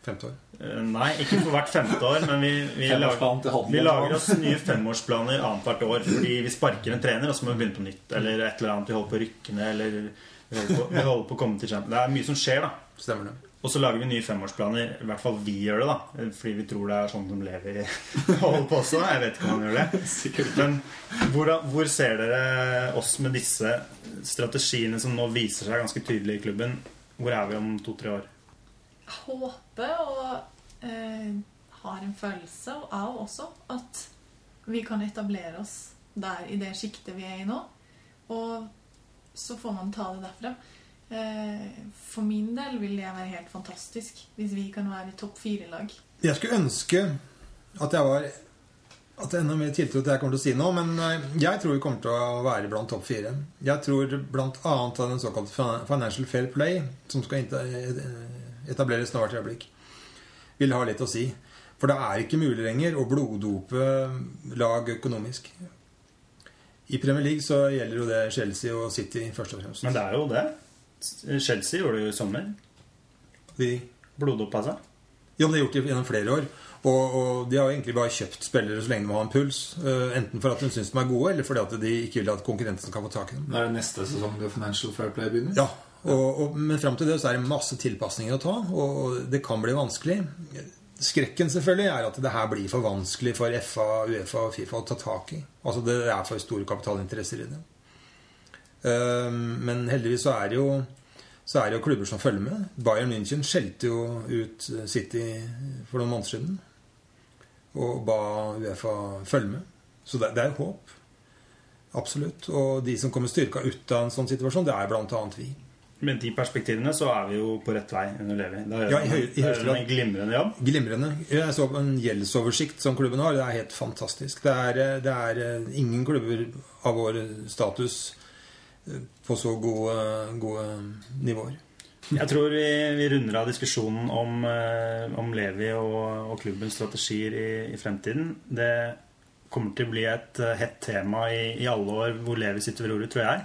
Speaker 3: Femte år.
Speaker 2: eh, Nei, ikke for hvert femte år, men vi, vi, lager, vi lager oss nye femårsplaner annethvert år. Fordi vi sparker en trener, og så må vi begynne på nytt. Eller et eller annet. Vi holder på å rykke ned, eller vi holder på, vi holder på å komme til champion. Det er mye som skjer, da.
Speaker 3: Stemmer det.
Speaker 2: Og så lager vi nye femårsplaner. I hvert fall vi gjør det, da. Fordi vi tror det er sånn de lever i holder på også. Jeg vet ikke om man gjør det. Men hvor, hvor ser dere oss med disse strategiene som nå viser seg ganske tydelig i klubben? Hvor er vi om to-tre år?
Speaker 4: håper og eh, har en følelse av også at vi kan etablere oss der i det sjiktet vi er i nå. Og så får man ta det derfra. Eh, For min del vil det være helt fantastisk hvis vi kan være topp fire-lag.
Speaker 3: Jeg skulle ønske at jeg var At det er enda mer tiltro til det jeg kommer til å si nå, men eh, jeg tror vi kommer til å være blant topp fire. Jeg tror bl.a. av den såkalte Financial Fair Play, som skal eh, etableres snart i øyeblikk, vil ha litt å si. For det er ikke mulig lenger å bloddope lag økonomisk. I Premier League så gjelder jo det Chelsea og City først og fremst.
Speaker 2: Men det er jo det. Chelsea gjorde det jo i sommer.
Speaker 3: De,
Speaker 2: Blodoppa seg.
Speaker 3: Ja, men det har gjort det gjennom flere år. Og, og de har jo egentlig bare kjøpt spillere så lenge de har en puls. Uh, enten for at de syns de er gode, eller fordi at de ikke vil at konkurrenten skal få tak i dem.
Speaker 5: Det er neste sesong det Financial Fair Play begynner.
Speaker 3: Ja, og, og, Men fram til det så er det masse tilpasninger å ta, og, og det kan bli vanskelig. Skrekken selvfølgelig er at det her blir for vanskelig for FA, Uefa og Fifa å ta tak i. Altså Det er for store kapitalinteresser i det. Eh, Men heldigvis så er det jo så er det jo klubber som følger med. Bayern München skjelte jo ut City for noen måneder siden. Og ba Uefa følge med. Så det, det er jo håp. Absolutt. Og de som kommer styrka ut av en sånn situasjon, det er annet vi.
Speaker 2: Med de perspektivene så er vi jo på rett vei under Levi. Da gjør
Speaker 3: Ja, i høy-
Speaker 2: en glimrende jobb.
Speaker 3: Glimrende. Jeg så en gjeldsoversikt som klubben har. Det er helt fantastisk. Det er, det er eh, ingen klubber av vår status eh, på så gode, gode nivåer.
Speaker 2: Jeg tror vi, vi runder av diskusjonen om, eh, om Levi og, og klubbens strategier i, i fremtiden. Det kommer til å bli et eh, hett tema i, i alle år hvor Levi sitter ved roret, tror jeg.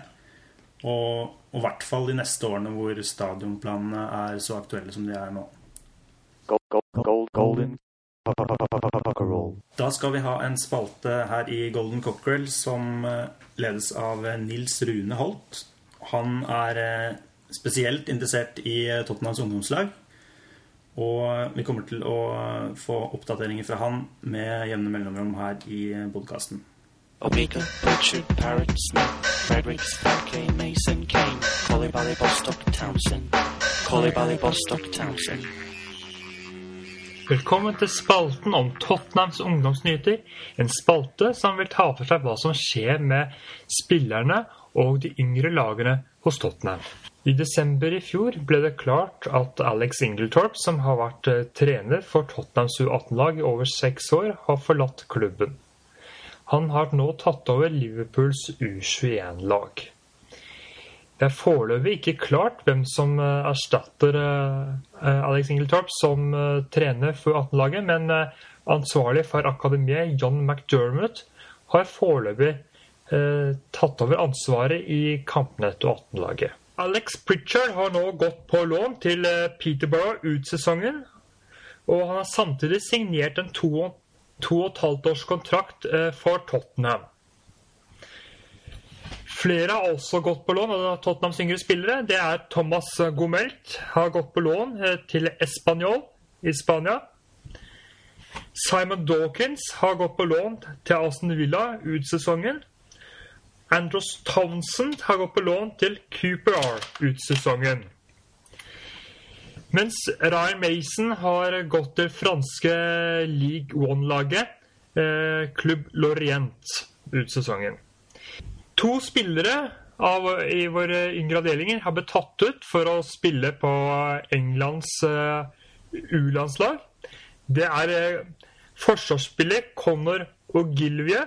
Speaker 2: Og og i hvert fall de neste årene hvor stadionplanene er så aktuelle som de er nå.
Speaker 1: Gold, gold, gold, golden. Pucker.
Speaker 2: Da skal vi ha en spalte her i Golden Cockerel som eh, ledes av eh, Nils Rune Holt. Han er eh, spesielt interessert i Tottenhams ungdomslag. Og vi kommer til å få oppdateringer fra han med jevne mellomrom her i podkasten.
Speaker 6: Omega, Richard, Parrot, Smith, Fredericks, Falke, Mason, Kane, Collie Bally, Bostock, Townsend, Collie Bally, Bostock, Townsend.
Speaker 7: Velkommen til spalten om Tottenhams ungdomsnyheter. En spalte som vil ta for seg hva som skjer med spillerne og de yngre lagene hos Tottenham. I desember i fjor ble det klart at Alex Ingletorp, som har vært eh, trener for Tottenhams U18-lag i over seks år, har forlatt klubben. Han har nå tatt over Liverpools U21-lag. Det er foreløpig ikke klart hvem som eh, erstatter eh, eh, Alex Ingletorp som trener for 18-laget, men ansvarlig for akademiet, John McDermott, har foreløpig tatt over ansvaret i kampene til 18-laget. Alex Pritchard har nå gått på lån til Peterborough ut sesongen, og han har samtidig signert en to, to og et halvt års kontrakt for Tottenham. Flere har også gått på lån av Tottenhams yngre spillere. Det er Thomas Gomelt har gått på lån eh, til Español i Spania. Simon Dawkins har gått på lån til Aston Villa ut sesongen. Andros Townsend har gått på lån til Cooper R ut sesongen. Mens Ryan Mason har gått til franske League One-laget, eh, klubb Lorient, ut sesongen. To spillere av, i våre yngre avdelinger har blitt tatt ut for å spille på Englands uh, U-landslag. Det er uh, forsvarsspiller Connor Ogilvie.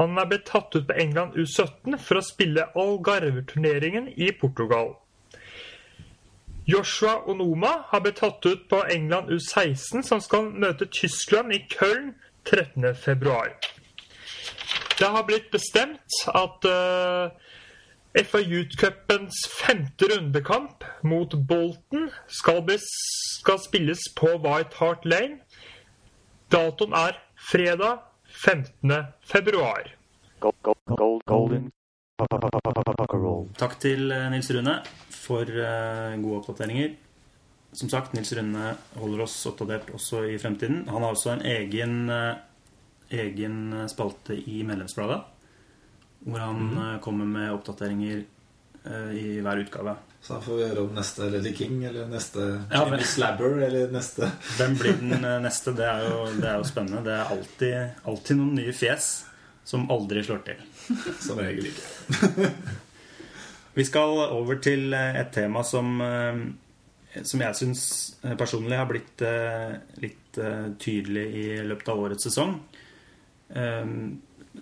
Speaker 7: Han er blitt tatt ut på England U17 for å spille Algarve-turneringen i Portugal. Joshua Onoma har blitt tatt ut på England U16, som skal møte Tyskland i Köln 13.2. Det har blitt bestemt at uh, FA Youth Cupens femte rundekamp mot Bolton skal, skal spilles på White Hart Lane. Datoen er fredag 15. februar.
Speaker 1: Gold, gold, gold.
Speaker 2: Takk til eh, Nils Rune for eh, gode oppdateringer. Som sagt, Nils Rune holder oss oppdatert også i fremtiden. Han har også en egen, eh, egen spalte i medlemsbladet. Hvor han mm. kommer med oppdateringer eh, i hver utgave.
Speaker 5: Så da får vi høre om neste Lady King, eller neste
Speaker 2: Ja, men-
Speaker 5: Slabber, eller neste
Speaker 2: Hvem blir den eh, neste? Det er jo, det er jo spennende. Det er alltid, alltid noen nye fjes som aldri slår til.
Speaker 5: Som regel ikke.
Speaker 2: Vi skal over til eh, et tema som, eh, som jeg syns personlig har blitt eh, litt eh, tydelig i løpet av årets sesong. Eh,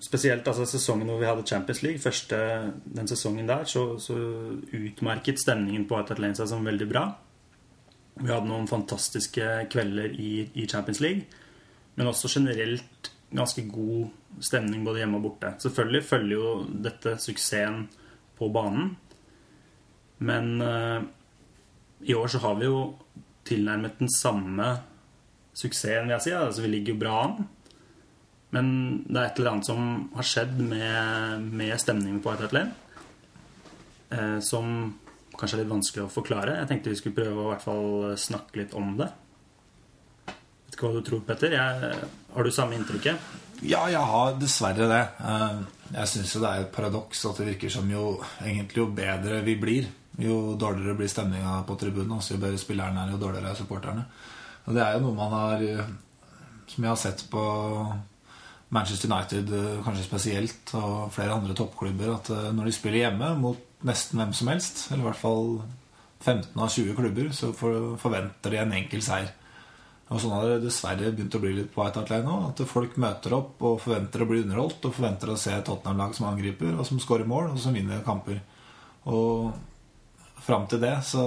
Speaker 2: Spesielt altså sesongen hvor vi hadde Champions League. Første, den sesongen der så, så utmerket stemningen på White Lane seg som veldig bra. Vi hadde noen fantastiske kvelder i, i Champions League. Men også generelt ganske god stemning både hjemme og borte. Selvfølgelig følger jo dette suksessen på banen. Men uh, i år så har vi jo tilnærmet den samme suksessen, vil jeg si. Altså, vi ligger jo bra an. Men det er et eller annet som har skjedd med, med stemningen på White Lane. Eh, som kanskje er litt vanskelig å forklare. Jeg tenkte vi skulle prøve å hvert fall snakke litt om det. Vet ikke hva du tror, Petter. Jeg, har du samme inntrykket?
Speaker 5: Ja, jeg har dessverre det. Eh, Jeg syns jo det er et paradoks at det virker som jo egentlig jo bedre vi blir, jo dårligere blir stemninga på tribunen. Også jo bedre spillerne er, jo dårligere er supporterne. Og det er jo noe man har eh, Som jeg har sett på Manchester United eh, kanskje spesielt, og flere andre toppklubber, at eh, når de spiller hjemme mot nesten hvem som helst, eller i hvert fall 15 av 20 klubber, så forventer de en enkel seier. Og sånn har det dessverre begynt å bli litt på White Hart Lane nå. At folk møter opp og forventer å bli underholdt og forventer å se Tottenham-lag som angriper, og som skårer mål, og som vinner kamper. Og fram til det, så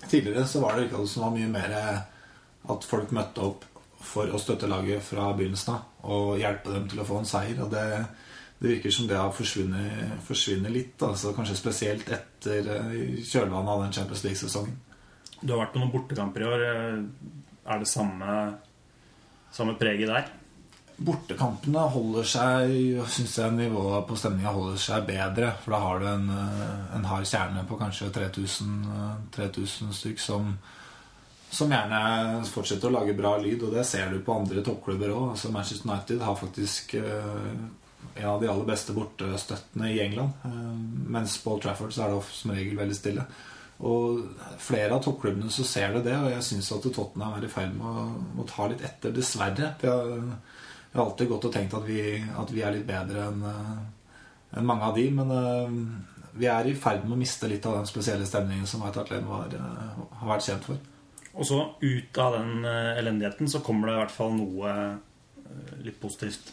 Speaker 5: Tidligere så var det ikke som var mye mer at folk møtte opp for å støtte laget fra begynnelsen av og hjelpe dem til å få en seier. Og det, det virker som det har forsvunnet, forsvunnet litt. Altså kanskje spesielt etter eh, kjølvannet av den Champions League-sesongen.
Speaker 2: Du har vært på noen bortekamper i år. Er det samme, samme preget der?
Speaker 5: Bortekampene holder seg Syns jeg nivået på stemninga holder seg bedre. For da har du en, eh, en hard kjerne på kanskje 3000, eh, 3000 stykk som, som gjerne fortsetter å lage bra lyd. Og det ser du på andre toppklubber òg. Altså Manchester United har faktisk eh, en av de aller beste bortestøttene i England. Eh, mens på Old Trafford så er det som regel veldig stille. Og flere av toppklubbene så ser det det, og jeg syns at Tottenham er i ferd med å, å ta litt etter, dessverre. Jeg har, jeg har alltid gått og tenkt at vi, at vi er litt bedre enn eh, enn mange av de, men uh, vi er i ferd med å miste litt av den spesielle stemningen som White har vært kjent for.
Speaker 2: Og så ut av den eh, elendigheten så kommer det i hvert fall noe eh, litt positivt.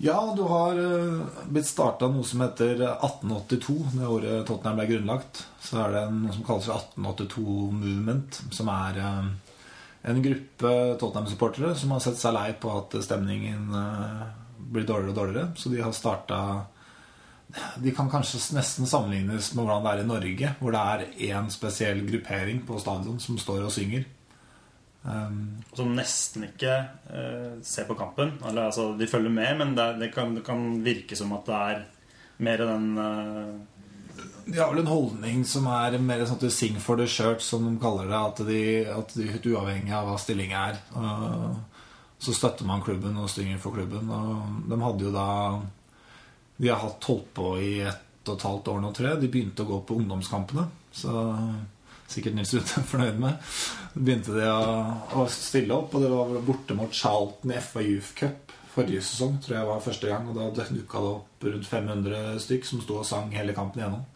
Speaker 5: Ja, du har eh, blitt starta noe som heter 1882. Det året Tottenham ble grunnlagt. Så er det noe som kalles 1882 Movement, som er en gruppe Tottenham-supportere som har sett seg lei på at stemningen blir dårligere og dårligere. Så de har starta De kan kanskje nesten sammenlignes med hvordan det er i Norge, hvor det er én spesiell gruppering på stadion som står og synger. Um,
Speaker 2: Som nesten ikke uh, ser på kampen. Eller altså, de følger med, men det, det, kan, det kan virke som at det er mer den uh...
Speaker 5: De har vel en holdning som er mer sånn at du sing for the shirt, som de kaller det. At de, at de uavhengig av hva stillinga er. uh, så støtter man klubben og synger for klubben. Og de hadde jo da De har hatt holdt på i ett og et halvt år nå, tror jeg. De begynte å gå på ungdomskampene. Så sikkert Nils Rute fornøyd med. Begynte de å, å stille opp, og det var borte mot Charlton i FA Youth Cup forrige sesong, tror jeg var første gang. Og da dukka det opp rundt 500 stykk som sto og sang hele kampen igjennom.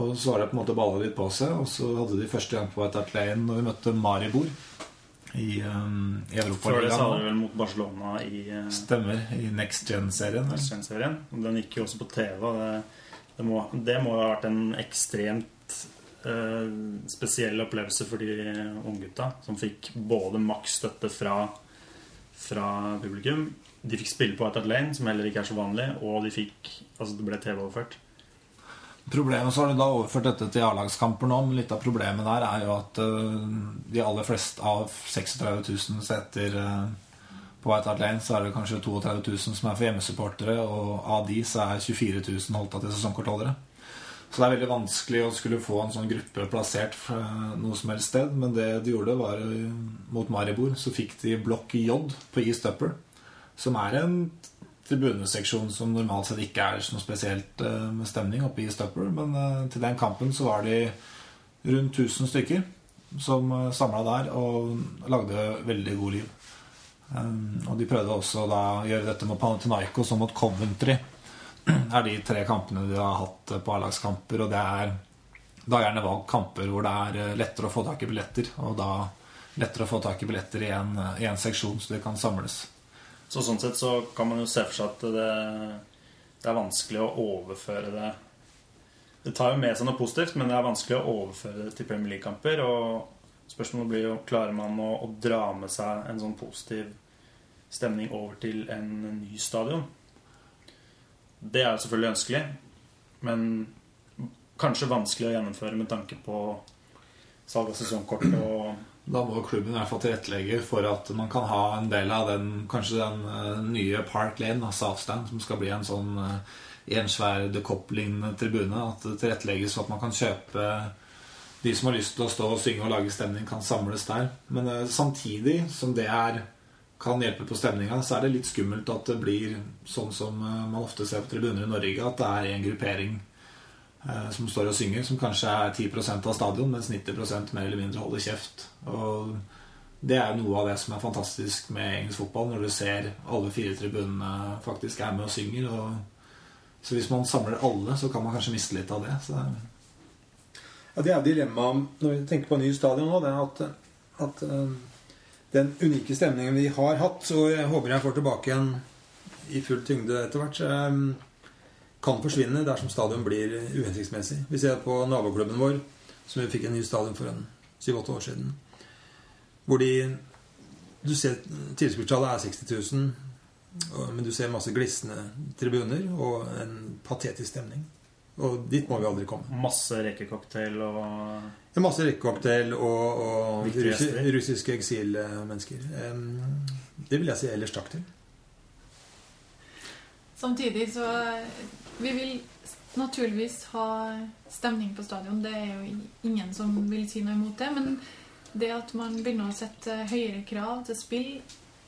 Speaker 5: Og så var det på en måte balla litt på seg, og så hadde de første gang på White Hart Lane når vi møtte Maribor i, um, i
Speaker 2: Før det sa hadde vel mot Barcelona i uh,
Speaker 5: Stemmer. I Next Gen-serien. vel?
Speaker 2: serien Den gikk jo også på TV. Det, det, må, det må ha vært en ekstremt uh, spesiell opplevelse for de unggutta, som fikk både maks støtte fra, fra publikum. De fikk spille på Hart Lane, som heller ikke er så vanlig, og de fikk Altså, det ble TV-overført.
Speaker 5: Problemet så har de da overført dette til A-lagskamper nå, men litt av problemet der er jo at eh, de aller fleste av 36 000 seter eh, på White Hart Lane, så er det kanskje 32 000 som er for hjemmesupportere, og av de så er 24 000 holdt av til sesongkortholdere. Så det er veldig vanskelig å skulle få en sånn gruppe plassert fra noe som helst sted. Men det de gjorde, var eh, mot Maribor, så fikk de blokk J på East Upper, som er en tribuneseksjon som normalt sett ikke er noe spesielt eh, med stemning oppe i Stupper. Men eh, til den kampen så var de rundt 1000 stykker som samla der og lagde veldig god liv. Og de prøvde også da å gjøre dette mot Panathinaikos og mot Coventry er de tre kampene de har hatt på A-lagskamper. Og det er da gjerne valgt kamper hvor det er eh, lettere å få tak i billetter. Og da lettere å få tak i billetter i en, i en seksjon, så det kan samles.
Speaker 2: Så sånn sett så kan man jo se for seg at det, det er vanskelig å overføre det Det tar jo med seg noe positivt, men det er vanskelig å overføre det til Premier League-kamper. Og spørsmålet blir jo klarer man å, å dra med seg en sånn positiv stemning over til en ny stadion. Det er jo selvfølgelig ønskelig, men kanskje vanskelig å gjennomføre med tanke på salg av sesongkort og
Speaker 5: Da må klubben i hvert fall tilrettelegge for at man kan ha en del av den kanskje den eh, nye Park Lane, Southstand, som skal bli en sånn uh, ensvær The Cop-lignende tribune. At det tilrettelegges for at man kan kjøpe De som har lyst til å stå og synge og lage stemning, kan samles der. Men eh, samtidig som det er kan hjelpe på stemninga, så er det litt skummelt at det blir sånn som eh, man ofte ser på tribuner i Norge, at det er en gruppering eh, som står og synger, som kanskje er 10% av stadion, mens 90% mer eller mindre holder kjeft. Og det er noe av det som er fantastisk med engelsk fotball, når du ser alle fire tribunene faktisk er med og synger. Og så hvis man samler alle, så kan man kanskje miste litt av det. Så
Speaker 3: Ja, det er dilemmaet når vi tenker på ny stadion nå, det er at, at eh, den unike stemningen vi har hatt, og jeg håper jeg får tilbake igjen i full tyngde etter hvert, eh, kan forsvinne dersom stadion blir uhensiktsmessig. Vi ser på naboklubben vår, som vi fikk en ny stadion for en 7-8 år siden. Hvor de Du ser tilskuddstallet er 60 000, men du ser masse glisne tribuner og en patetisk stemning. Og dit må vi aldri komme.
Speaker 2: masse rekecocktail og
Speaker 3: ja, masse rekecocktail og, og russi, russiske eksilmennesker. Det vil jeg si ellers takk til.
Speaker 4: Samtidig så Vi vil naturligvis ha stemning på stadion. Det er jo ingen som vil si noe imot det. Men det at man begynner å sette høyere krav til spill,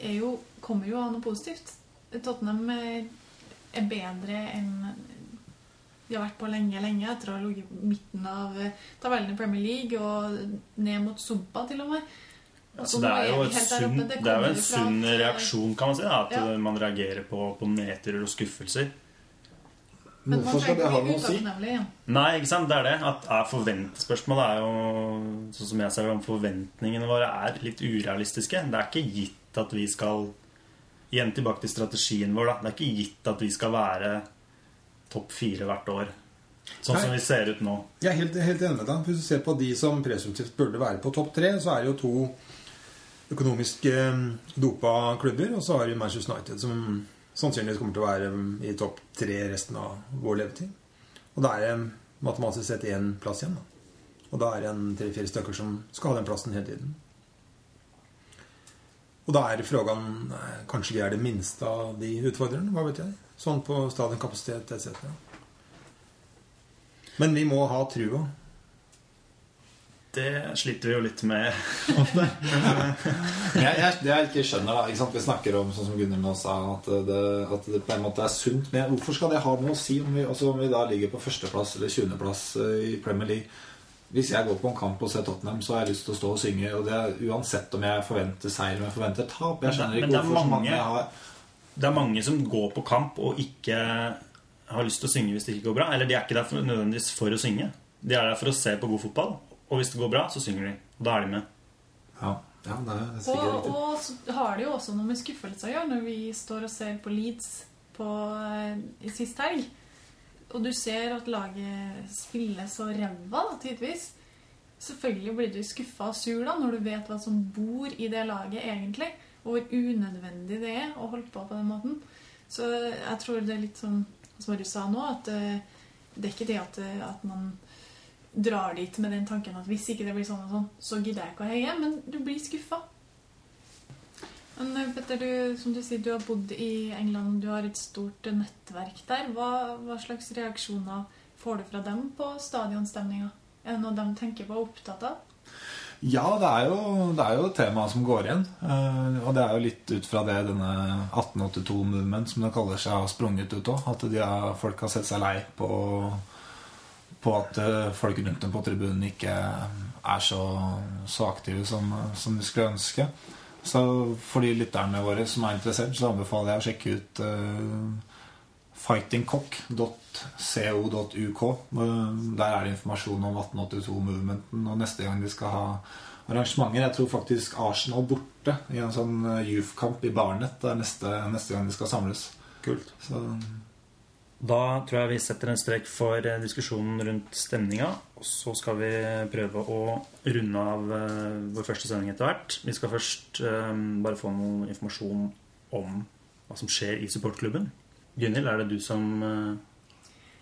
Speaker 4: jo, kommer jo av noe positivt. Tottenham er bedre enn de har vært på lenge, lenge etter å ha ligget midten av tabellen i Premier League og ned mot Sumpa til og med.
Speaker 2: Altså, det er jo, et sunn,
Speaker 4: oppe.
Speaker 2: det er jo en sunn
Speaker 4: at, eh,
Speaker 2: reaksjon, kan man si. Da, at
Speaker 4: Ja.
Speaker 2: man reagerer på, på nedturer og skuffelser.
Speaker 4: Men
Speaker 5: Hvorfor skal det ha noe å si?
Speaker 2: Nei, ikke sant? Det er det. At er forvent Spørsmålet er jo, sånn som jeg ser det, om forventningene våre er litt urealistiske. Det er ikke gitt at vi skal Igjen tilbake til strategien vår. da Det er ikke gitt at vi skal være topp fire hvert år. Sånn som
Speaker 3: Nei.
Speaker 2: vi ser ut nå.
Speaker 3: Jeg er helt, helt enig med deg. Hvis du ser på de som presumptivt burde være på topp tre, så er det jo to økonomisk eh, dopa klubber, og så har vi Manchester United, som sannsynligvis kommer til å være mm, i topp tre resten av vår levetid. Og da er det matematisk sett én plass igjen. Da. Og da er det en tre-fire stykker som skal ha den plassen hele tiden. Og da er eh, Kanskje vi er det minste av de utfordrerne? Hva vet jeg? Sånn på stadionkapasitet etc. Men vi må ha trua.
Speaker 2: Det sliter vi jo litt med.
Speaker 5: Men jeg, jeg, det jeg ikke skjønner, da ikke? Vi snakker om sånn som Gunnar nå sa, at det, at det på en måte er sunt. Men hvorfor skal det ha noe å si om vi, altså om vi da ligger på førsteplass eller 20.-plass i Premier League? Hvis jeg går på en kamp og ser Tottenham, så har jeg lyst til å stå og synge. Og det er uansett om jeg forventer seier eller forventer tap. Jeg skjønner ikke hvorfor
Speaker 2: mange-
Speaker 5: mange har
Speaker 2: Det er mange som går på kamp og ikke har lyst til å synge hvis det ikke går bra. Eller de er ikke der for, nødvendigvis for å synge. De er der for å se på god fotball. Og hvis det går bra, så synger de. Og da er de med.
Speaker 5: Ja, ja det er sikkert
Speaker 4: Og, og så har det jo også noe med skuffelse å gjøre når vi står og ser på Leeds på eh, i sist helg. Og du ser at laget spiller så ræva tidvis. Selvfølgelig blir du skuffa og sur da når du vet hva som bor i det laget egentlig. Og hvor unødvendig det er å holde på på den måten. Så jeg tror det er litt sånn som du sa nå, at eh, det er ikke det at, eh, at man drar dit med den tanken at hvis ikke det blir sånn og sånn, så gidder jeg ikke å heie. Men du blir skuffa. Men eh, Petter, du, som du sier, du har bodd i England, du har et stort nettverk der. Hva, hva slags reaksjoner får du fra dem på stadionstemninga? Er det noe de tenker på og opptatt av?
Speaker 5: Ja, det er jo, jo temaet som går igjen. Eh, og det er jo litt ut fra det denne 1882-movement, som det kaller seg, har sprunget ut òg. At har, folk har sett seg lei på, på at eh, folk rundt dem på tribunen ikke er så, så aktive som, som de skulle ønske. Så for de lytterne våre som er interessert, så anbefaler jeg å sjekke ut uh, fightingcock.co.uk. Eh, Der er det informasjon om 1882-movementen og neste gang de skal ha arrangementer. Jeg tror faktisk Arsenal borte i en sånn eh, youth-kamp i Barnet. Det er neste, neste gang de skal samles.
Speaker 2: Kult.
Speaker 5: Så
Speaker 2: Da tror jeg vi setter en strek for eh, diskusjonen rundt stemninga. Og så skal vi prøve å runde av eh, vår første sending etter hvert. Vi skal først um, bare få noe informasjon om hva som skjer i supportklubben. Gunhild, er det du som uh,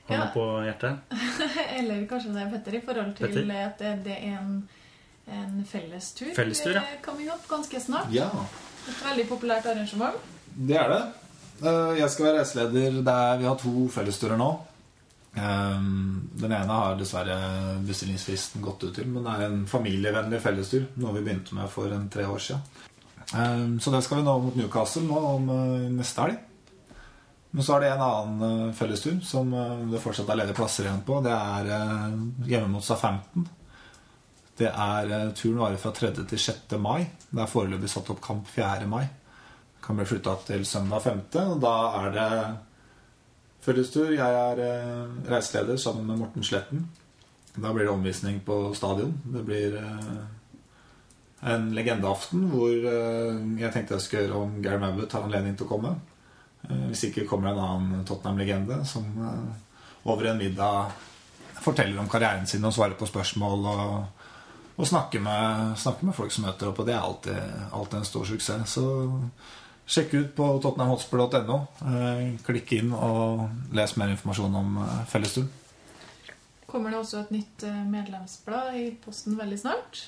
Speaker 2: har
Speaker 4: Ja.
Speaker 2: noe på hjertet?
Speaker 4: Eller kanskje det er Petter, i forhold til
Speaker 2: Petter?
Speaker 4: at det, det er en, en fellestur.
Speaker 2: Fellestur, ja.
Speaker 4: Coming up ganske snart.
Speaker 5: ja,
Speaker 4: Et veldig populært arrangement.
Speaker 5: det er det. Eh, Jeg skal være reiseleder. Er, vi har to fellesturer nå. Eh, Den ene har dessverre bestillingsfristen gått ut til, men det er en familievennlig fellestur. Noe vi begynte med for en tre år siden. Eh, Så det skal vi nå mot Newcastle nå om neste helg. Men så er det en annen fellestur som det fortsatt er ledige plasser igjen på. Det er hjemme mot Sa-15. Det er Turen varer fra 3. til 6. mai. Det er foreløpig satt opp kamp 4. mai. Kan bli flytta til søndag 5. Og da er det fellestur. Jeg er eh, reiseleder sammen med Morten Sletten. Da blir det omvisning på stadion. Det blir eh, en legendeaften hvor eh, jeg tenkte jeg skulle gjøre om Gary Mabbott har anledning til å komme. Hvis ikke kommer det en annen Tottenham-legende som over en middag forteller om karrieren sin og svarer på spørsmål og, og snakker, med, snakker med folk som møter opp. Og det er alltid, alltid en stor suksess. Så sjekk ut på tottenhamhotspur.no. Eh, Klikk inn og les mer informasjon om eh.
Speaker 4: Kommer det også et nytt eh, medlemsblad i posten veldig snart?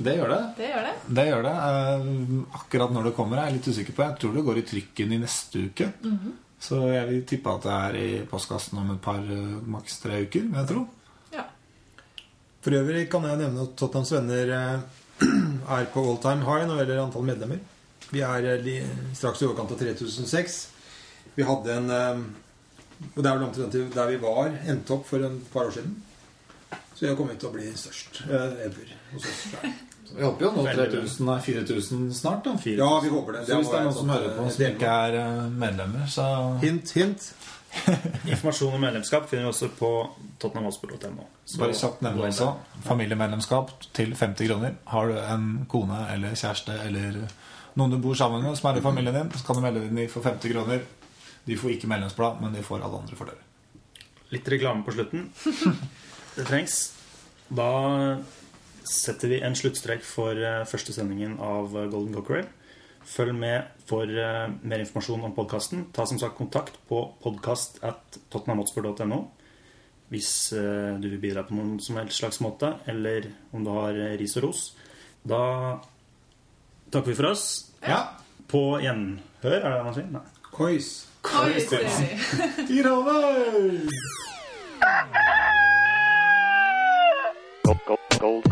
Speaker 5: Det gjør det.
Speaker 4: Det gjør det.
Speaker 5: Det gjør det. Eh, Akkurat når det kommer, er jeg litt usikker på. Jeg tror det går i trykken i neste uke. Så jeg vil tippe at det er i postkassen om et par, maks tre uker. vil Jeg tror.
Speaker 4: Ja.
Speaker 3: For øvrig kan jeg nevne at Tottenhams venner er på all time high når det gjelder antall medlemmer. Vi er eh, straks i overkant av 3006. Vi hadde en eh, Og det er vel omtrent der vi var, endte opp for en par år siden. Så vi har kommet til å bli størst eh, ever hos oss.
Speaker 5: Vi håper jo nå 3000, er 4000 snart. da
Speaker 2: 4000.
Speaker 3: Ja, vi håper det.
Speaker 5: Så hvis det er noen som hører på som ikke er medlemmer, så
Speaker 3: Hint, hint.
Speaker 2: Informasjon om medlemskap finner vi også på tottenhamhotspur.no.
Speaker 5: Bare kjapt nevne også. Familiemedlemskap til 50 kroner. Har du en kone eller kjæreste eller noen du bor sammen med som er i familien din, så kan du melde deg inn for 50 kroner. De får ikke medlemsblad, men de får alle andre fordeler.
Speaker 2: Litt reklame på slutten. Det trengs. Da setter vi en sluttstrek for eh, første sendingen av Golden Cockerel. Følg med for eh, mer informasjon om podkasten. Ta som sagt kontakt på podkast at tottenhamhotspur.no hvis eh, du vil bidra på noen som helst slags måte, eller om du har eh, ris og ros. Da takker vi for oss.
Speaker 5: Ja.
Speaker 2: På gjenhør, er det det man sier? Nei.
Speaker 3: Kois.
Speaker 4: Kois, ser vi.
Speaker 5: Gold, gold,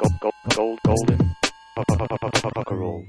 Speaker 1: Gold, gold, gold, golden. Rock roll.